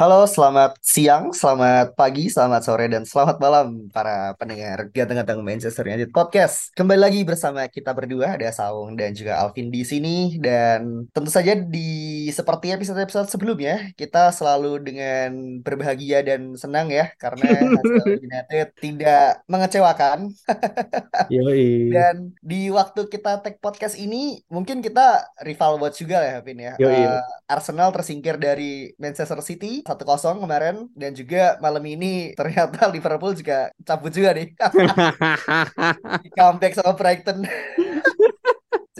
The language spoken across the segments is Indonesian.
Halo, selamat siang, selamat pagi, selamat sore, dan selamat malam para pendengar ganteng-ganteng Manchester United Podcast. Kembali lagi bersama kita berdua, ada Saung dan juga Alvin di sini. Dan tentu saja di seperti episode-episode sebelumnya, kita selalu dengan berbahagia dan senang ya, karena hasil United tidak mengecewakan. Yoi. Dan di waktu kita take podcast ini, mungkin kita rival watch juga ya, Alvin ya. Yoi. Eh, Arsenal tersingkir dari Manchester City 1-0 kemarin dan juga malam ini ternyata Liverpool juga cabut juga nih. Comeback sama Brighton.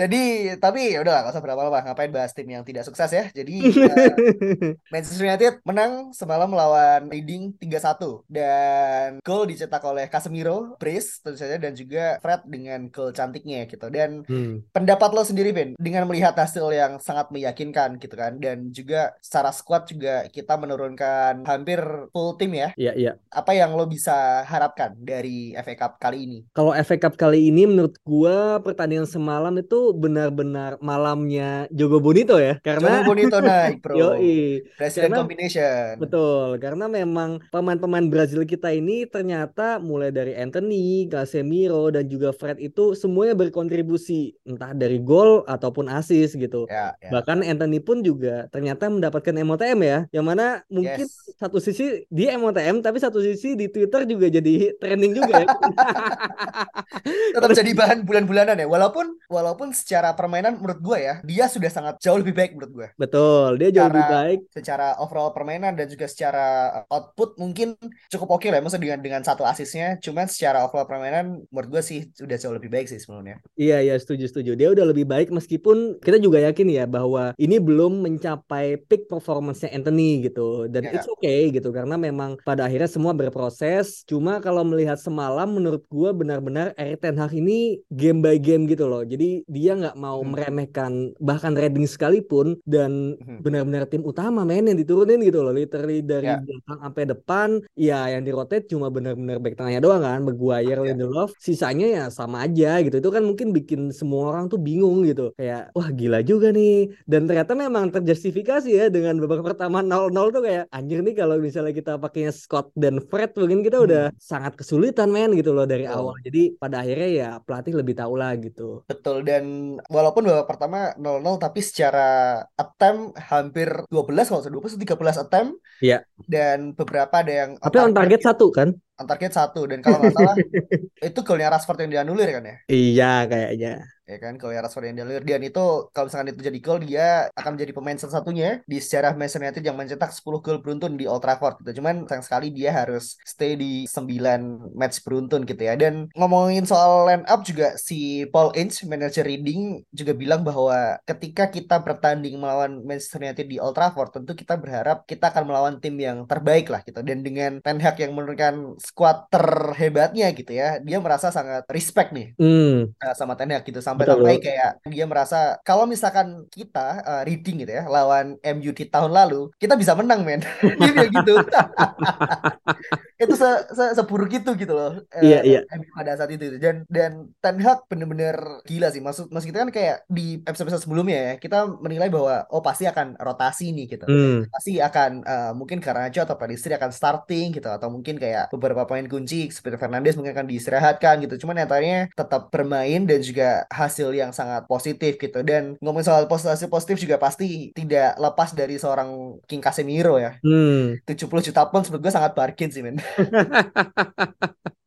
Jadi, tapi ya udah gak usah berapa-lama ngapain bahas tim yang tidak sukses ya. Jadi eh, Manchester United menang semalam melawan Reading 3-1 dan gol dicetak oleh Casemiro, Brace tentu saja dan juga Fred dengan gol cantiknya gitu. Dan Hmm. pendapat lo sendiri Ben dengan melihat hasil yang sangat meyakinkan gitu kan dan juga secara squad juga kita menurunkan hampir full tim ya. Iya, iya. Apa yang lo bisa harapkan dari FA Cup kali ini? Kalau FA Cup kali ini menurut gua pertandingan semalam itu benar-benar malamnya Jogo Bonito ya. Karena Jogo Bonito naik bro. Yoi. President Karena- combination. Betul, karena memang pemain-pemain Brazil kita ini ternyata mulai dari Anthony, Casemiro dan juga Fred itu semuanya berkontribusi entah dari gol ataupun assist gitu. Ya, ya. Bahkan Anthony pun juga ternyata mendapatkan MOTM ya, yang mana mungkin Yes. satu sisi dia MOTM tapi satu sisi di Twitter juga jadi trending juga ya. Tetap jadi bahan bulan-bulanan ya. Walaupun walaupun secara permainan menurut gue ya, dia sudah sangat jauh lebih baik menurut gue. Betul, dia jauh lebih Cara- baik. Secara overall permainan dan juga secara output mungkin cukup oke lah. Maksudnya dengan dengan satu asisnya. Cuman secara overall permainan menurut gue sih sudah jauh lebih baik sih sebelumnya. Iya, iya, setuju, setuju. Dia udah lebih baik meskipun kita juga yakin ya bahwa ini belum mencapai peak performance-nya Anthony gitu. Dan Ya. it's okay gitu karena memang pada akhirnya semua berproses. Cuma kalau melihat semalam menurut gua benar-benar Erik Ten Hag ini game by game gitu loh. Jadi dia nggak mau Hmm. meremehkan bahkan Reading sekalipun dan Hmm. benar-benar tim utama men yang diturunin gitu loh. Literally dari Ya. belakang sampai depan ya yang di rotate cuma benar-benar back tengahnya doang kan. Maguire, Ya. Lindelof, sisanya ya sama aja gitu. Itu kan mungkin bikin semua orang tuh bingung gitu. Kayak wah gila juga nih. Dan ternyata memang terjustifikasi ya dengan babak pertama 0-0 tuh kayak anjir nih kalau misalnya kita pakainya Scott dan Fred mungkin kita udah sangat kesulitan men gitu loh dari Hmm. Betul. awal. Jadi pada akhirnya ya pelatih lebih tahu lah gitu. Betul dan walaupun babak pertama 0-0 tapi secara attempt hampir 12 kalau nggak salah 12 atau 13 attempt. Iya. Dan beberapa ada yang Tapi on target satu kan? On target satu dan kalau nggak salah itu golnya Rashford yang dianulir kan ya. Iya kayaknya. ya kan kalau Rashford yang dianulir dan itu kalau misalkan itu jadi gol dia akan menjadi pemain satu-satunya di sejarah Manchester United yang mencetak 10 gol beruntun di Old Trafford gitu cuman sayang sekali dia harus stay di 9 match beruntun gitu ya dan ngomongin soal line up juga si Paul Ince manajer Reading juga bilang bahwa ketika kita bertanding melawan Manchester United di Old Trafford tentu kita berharap kita akan melawan tim yang terbaik lah gitu dan dengan Ten Hag yang menurunkan squad terhebatnya gitu ya. Dia merasa sangat respect nih uh, sama Ten Hag gitu sampai Betul, sampai betul. kayak dia merasa kalau misalkan kita uh, reading gitu ya lawan MU di tahun lalu kita bisa menang men. Dia bilang gitu. Itu se, se seburuk itu gitu loh uh, Iya, iya. MU pada saat itu dan dan Ten Hag bener-bener gila sih. Maksud maksud kita kan kayak di episode-episode sebelumnya ya kita menilai bahwa oh pasti akan rotasi nih gitu. Hmm. pasti akan uh, mungkin Garnacho atau Pelistri akan starting gitu atau mungkin kayak beberapa pemain kunci seperti Fernandes mungkin akan diistirahatkan gitu. Cuman nyatanya tetap bermain dan juga hasil yang sangat positif gitu. Dan ngomongin soal pos- hasil positif juga pasti tidak lepas dari seorang King Casemiro ya. Hmm. 70 juta menurut gue sangat bargain sih men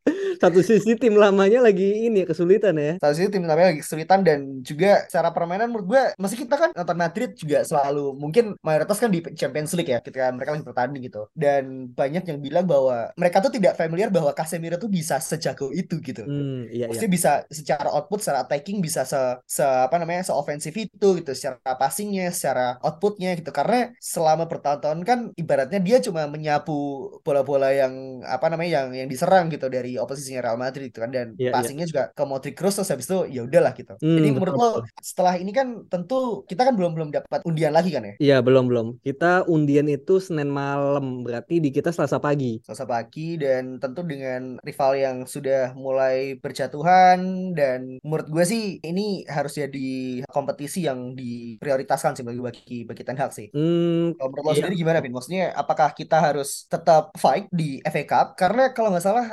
Satu sisi tim lamanya lagi ini kesulitan ya. Satu sisi tim lamanya lagi kesulitan dan juga secara permainan menurut gue masih kita kan nonton Madrid juga selalu mungkin mayoritas kan di Champions League ya ketika mereka lagi bertanding gitu. Dan banyak yang bilang bahwa mereka tuh tidak familiar bahwa Casemiro tuh bisa sejago itu gitu. Hmm, iya, Maksudnya iya. bisa secara output, secara attacking bisa se, se apa namanya se ofensif itu gitu, secara passingnya, secara outputnya gitu. Karena selama bertahun-tahun kan ibaratnya dia cuma menyapu bola-bola yang apa namanya yang yang diserang gitu dari oposisinya Real Madrid gitu kan dan Iya, iya. passingnya juga ke Modric Kroos terus habis itu ya udahlah gitu. Hmm, Jadi betul, menurut lo betul. setelah ini kan tentu kita kan belum belum dapat undian lagi kan ya. Iya, belum belum. Kita undian itu Senin malam, berarti di kita Selasa pagi. Selasa pagi dan tentu dengan rival yang sudah mulai berjatuhan dan menurut gue sih ini harus jadi kompetisi yang diprioritaskan sih bagi bagi bagi Ten Hag sih. Hmm, Kalau menurut lo iya. sendiri gimana, Vin? Maksudnya apakah kita harus tetap fight di FA Cup? Karena kalau nggak salah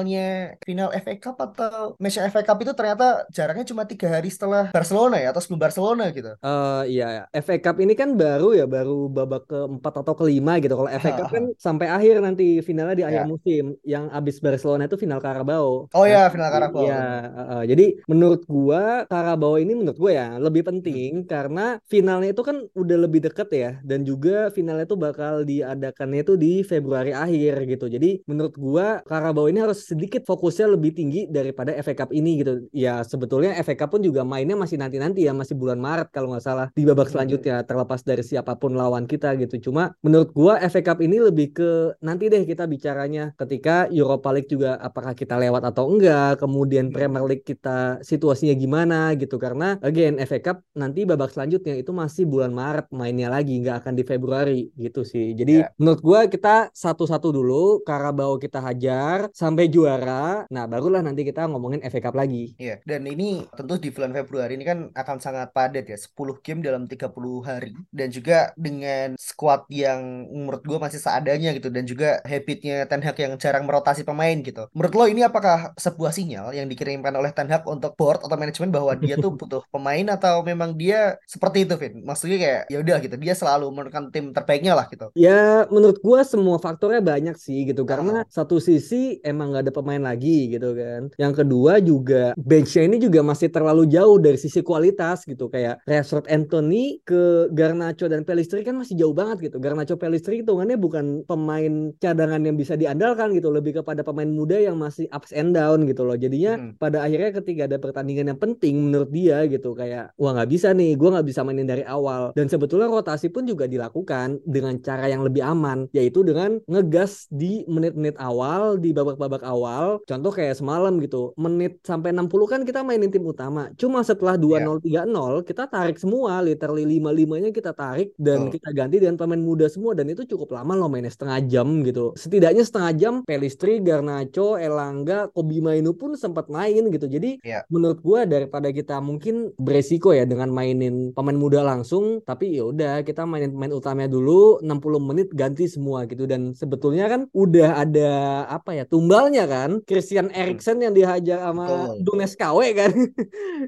finalnya final FA Cup atau match FA Cup itu ternyata jaraknya cuma tiga hari setelah Barcelona ya atau sebelum Barcelona gitu. Eh iya, FA Cup ini kan baru ya, baru babak keempat atau kelima gitu. Kalau FA Cup kan sampai akhir nanti finalnya di akhir Ya. musim. Yang abis Barcelona itu final Carabao. Oh ya, Nah, final Carabao. Iya, eh, eh. jadi menurut gua Carabao ini menurut gua ya lebih penting karena finalnya itu kan udah lebih deket ya dan juga finalnya itu bakal diadakannya itu di Februari akhir gitu. Jadi menurut gua Carabao ini harus sedikit fokusnya lebih tinggi daripada FA Cup ini gitu. Ya sebetulnya FA Cup pun juga mainnya masih nanti-nanti ya, masih bulan Maret kalau nggak salah di babak Hmm. selanjutnya terlepas dari siapa pun lawan kita gitu. Cuma menurut gua FA Cup ini lebih ke nanti deh kita bicaranya ketika Europa League juga apakah kita lewat atau enggak, kemudian. Premier League kita situasinya gimana gitu karena again FA Cup nanti babak selanjutnya itu masih bulan Maret mainnya lagi nggak akan di Februari gitu sih. Jadi Ya. menurut gua kita satu-satu dulu Carabao kita hajar sampai juara. Nah, barulah nanti kita ngomongin FA Cup lagi. Iya, dan ini tentu di bulan Februari ini kan akan sangat padat ya, 10 game dalam 30 hari dan juga dengan squad yang menurut gue masih seadanya gitu dan juga habitnya Ten Hag yang jarang merotasi pemain gitu. Menurut lo ini apakah sebuah sinyal yang dikirimkan oleh Ten Hag untuk board atau manajemen bahwa dia tuh butuh pemain atau memang dia seperti itu, Vin? Maksudnya kayak ya udah gitu, dia selalu menurunkan tim terbaiknya lah gitu. Ya, menurut gua semua faktornya banyak sih gitu. Karena satu sisi emang nggak ada pemain lagi gitu kan. Yang kedua juga benchnya ini juga masih terlalu jauh dari sisi kualitas gitu. Kayak Rashford Anthony ke Garnacho dan Pelistri kan masih jauh banget gitu. Garnacho Pelistri hitungannya bukan pemain cadangan yang bisa diandalkan gitu. Lebih kepada pemain muda yang masih ups and down gitu loh. Jadinya Hmm. pada akhirnya ketika ada pertandingan yang penting menurut dia gitu. Kayak wah nggak bisa nih. Gua nggak bisa mainin dari awal. Dan sebetulnya rotasi pun juga dilakukan dengan cara yang lebih aman. Yaitu dengan ngegas di menit-menit awal, di babak-babak awal. Contoh kayak semalam gitu. Menit sampai 60 kan kita mainin tim utama. Cuma setelah 2-0, 3-0 kita tarik semua. Literally 5-5-nya kita tarik. Dan Betul. kita ganti dengan pemain muda semua. Dan itu cukup lama loh mainnya setengah jam gitu. Setidaknya setengah jam Pelistri, Garnacho, Elanga, Kobi Mainu pun sempat main gitu. Jadi Iya. menurut gua daripada kita mungkin beresiko ya dengan mainin pemain muda langsung tapi ya udah kita mainin pemain utamanya dulu 60 menit ganti semua gitu dan sebetulnya kan udah ada apa ya tumbalnya kan Christian Eriksen yang dihajar sama Betul. Dunes KW kan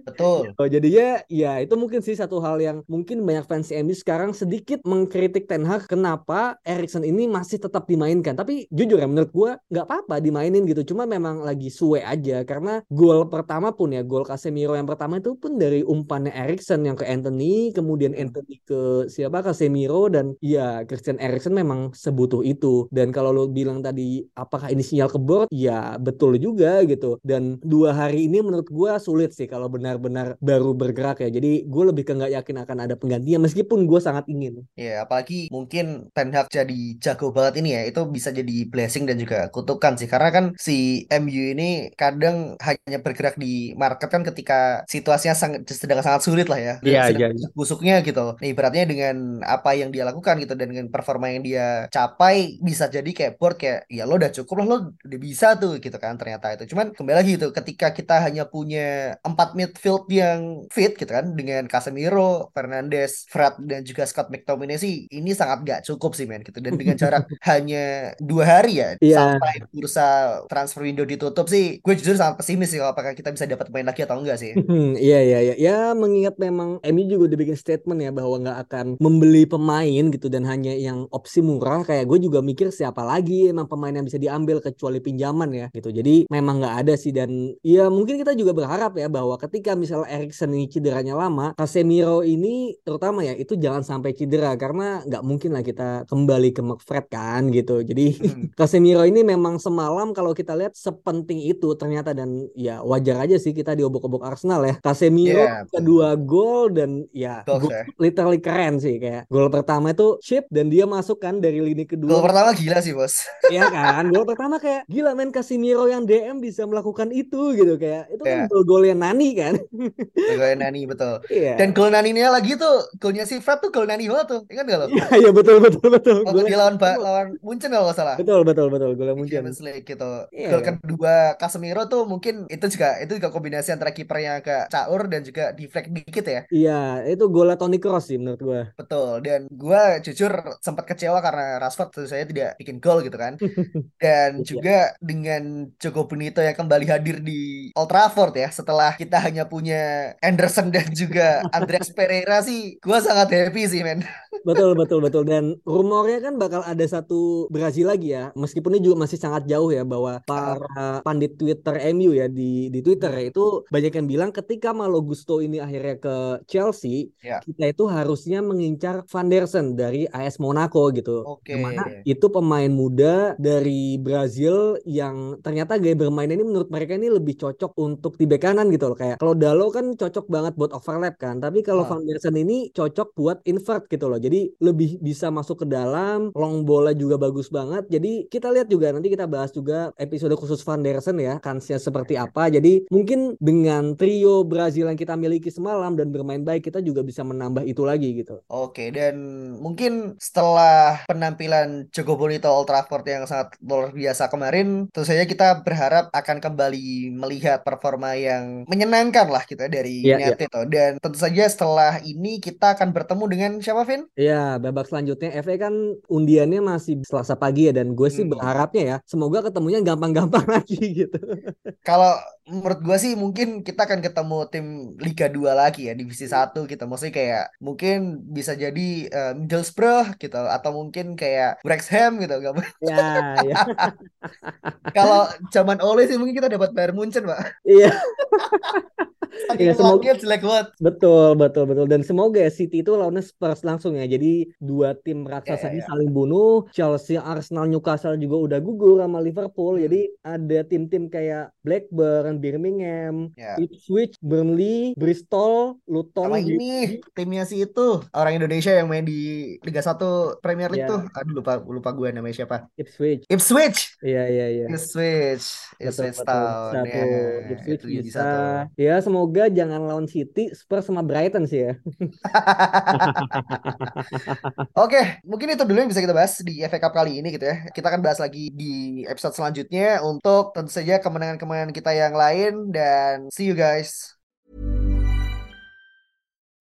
Betul. Oh, jadinya ya itu mungkin sih satu hal yang mungkin banyak fans MU sekarang sedikit mengkritik Ten Hag kenapa Erikson ini masih tetap dimainkan. Tapi jujur ya menurut gua nggak apa-apa dimainin gitu. Cuma memang lagi suwe aja karena gol pertama pun ya gol Casemiro yang pertama itu pun dari umpannya Erikson yang ke Anthony, kemudian Hmm. Anthony ke siapa Casemiro dan ya Christian Eriksen memang sebutuh itu. Dan kalau lo bilang tadi apakah ini sinyal ke board? Ya betul juga gitu. Dan dua hari ini menurut gua sulit sih kalau benar-benar baru bergerak ya. Jadi gue lebih ke nggak yakin akan ada penggantinya meskipun gue sangat ingin. Ya, apalagi mungkin Ten Hag jadi jago banget ini ya, itu bisa jadi blessing dan juga kutukan sih. Karena kan si MU ini kadang hanya bergerak di market kan ketika situasinya sangat sedang sangat sulit lah ya. Iya, sedang iya, iya. busuknya gitu. Nah, ibaratnya dengan apa yang dia lakukan gitu dan dengan performa yang dia capai bisa jadi kayak board kayak ya lo udah cukup lah lo udah bisa tuh gitu kan ternyata itu. Cuman kembali lagi gitu ketika kita hanya punya empat midfield yang fit gitu kan dengan Casemiro, Fernandes, Fred dan juga Scott McTominay sih ini sangat gak cukup sih men gitu dan dengan jarak hanya dua hari ya Iya. sampai bursa transfer window ditutup sih gue jujur sangat pesimis sih kalau apakah kita bisa dapat pemain lagi atau enggak sih Hmm, Iya iya iya ya mengingat memang MU juga udah bikin statement ya bahwa nggak akan membeli pemain gitu dan hanya yang opsi murah kayak gue juga mikir siapa lagi emang pemain yang bisa diambil kecuali pinjaman aman ya gitu. Jadi memang nggak ada sih dan ya mungkin kita juga berharap ya bahwa ketika misalnya Erikson ini cederanya lama, Casemiro ini terutama ya itu jangan sampai cedera karena nggak mungkin lah kita kembali ke McFred kan gitu. Jadi hmm. Casemiro ini memang semalam kalau kita lihat sepenting itu ternyata dan ya wajar aja sih kita diobok-obok Arsenal ya. Casemiro yeah, kedua gol dan ya gol literally keren sih kayak gol pertama itu chip dan dia masuk kan dari lini kedua. Gol pertama gila sih bos. Iya kan, gol pertama kayak gila main Casemiro yang DM bisa melakukan itu gitu kayak itu yeah. kan gol-golnya Nani kan. golnya Nani betul. Yeah. Dan gol Nani ini lagi tuh golnya si Fred tuh gol Nani banget tuh, ingat gak lo? Iya iya betul betul betul. Waktu dia lawan lawan Munchen kalau nggak salah. Betul betul betul gol Munchen. Champions League gitu. Yeah. Gol kedua Casemiro tuh mungkin itu juga itu juga kombinasi antara kipernya agak caur dan juga deflect dikit ya. Iya, itu gol Toni Kroos sih menurut gua. Betul. Dan gua jujur sempat kecewa karena Rashford tentu saya tidak bikin gol gitu kan. Dan iya. juga dengan Joko Benito yang kembali hadir di Old Trafford ya setelah kita hanya punya Anderson dan juga Andreas Pereira sih gua sangat happy sih men. betul betul betul dan rumornya kan bakal ada satu Brazil lagi ya. Meskipun ini juga masih sangat jauh ya bahwa para pandit Twitter MU ya di di Twitter ya itu banyak yang bilang ketika Malo Gusto ini akhirnya ke Chelsea, ya. kita itu harusnya mengincar Van der Sen dari AS Monaco gitu. Okay. Mana itu pemain muda dari Brazil yang ternyata gaya bermain ini menurut mereka ini lebih cocok untuk di bek kanan gitu loh. Kayak kalau Dalo kan cocok banget buat overlap kan, tapi kalau oh. Van der Sen ini cocok buat invert gitu loh. Jadi lebih bisa masuk ke dalam, long bola juga bagus banget. Jadi kita lihat juga nanti kita bahas juga episode khusus Van der Sen ya, kansnya seperti apa. Jadi mungkin dengan trio Brazil yang kita miliki semalam dan bermain baik kita juga bisa menambah itu lagi gitu. Oke, dan mungkin setelah penampilan Joko Bonito Old Trafford yang sangat luar biasa kemarin, tentu saja kita berharap akan kembali melihat performa yang menyenangkan lah kita gitu dari yeah, United. Yeah. Dan tentu saja setelah ini kita akan bertemu dengan siapa, Vin? Ya, babak selanjutnya FA kan undiannya masih Selasa pagi ya dan gue sih hmm. berharapnya ya semoga ketemunya gampang-gampang lagi gitu. Kalau menurut gue sih mungkin kita akan ketemu tim Liga 2 lagi ya divisi 1 gitu. Maksudnya kayak mungkin bisa jadi uh, Middlesbrough gitu atau mungkin kayak Wrexham gitu gak Ya, ya. Kalau zaman Ole sih mungkin kita dapat Bayern Munchen, Pak. Iya. ya, semoga jelek banget. Betul, betul, betul. Dan semoga ya City itu lawannya Spurs langsung ya. Jadi dua tim raksasa yeah, yeah, saling bunuh. Chelsea, Arsenal, Newcastle juga udah gugur sama Liverpool. Hmm. Jadi ada tim-tim kayak Blackburn, Birmingham, yeah. Ipswich, Burnley, Bristol, Luton. Sama ini timnya si itu orang Indonesia yang main di Liga 1 Premier League yeah. tuh. Aduh lupa lupa gue namanya siapa. Ipswich. Ipswich. Iya iya iya. Ipswich. Ipswich Town. Ya, Ipswich bisa. Ya semoga semoga jangan lawan City, Spurs sama Brighton sih ya. Oke, mungkin itu dulu yang bisa kita bahas di FA Cup kali ini gitu ya. Kita akan bahas lagi di episode selanjutnya untuk tentu saja kemenangan-kemenangan kita yang lain dan see you guys.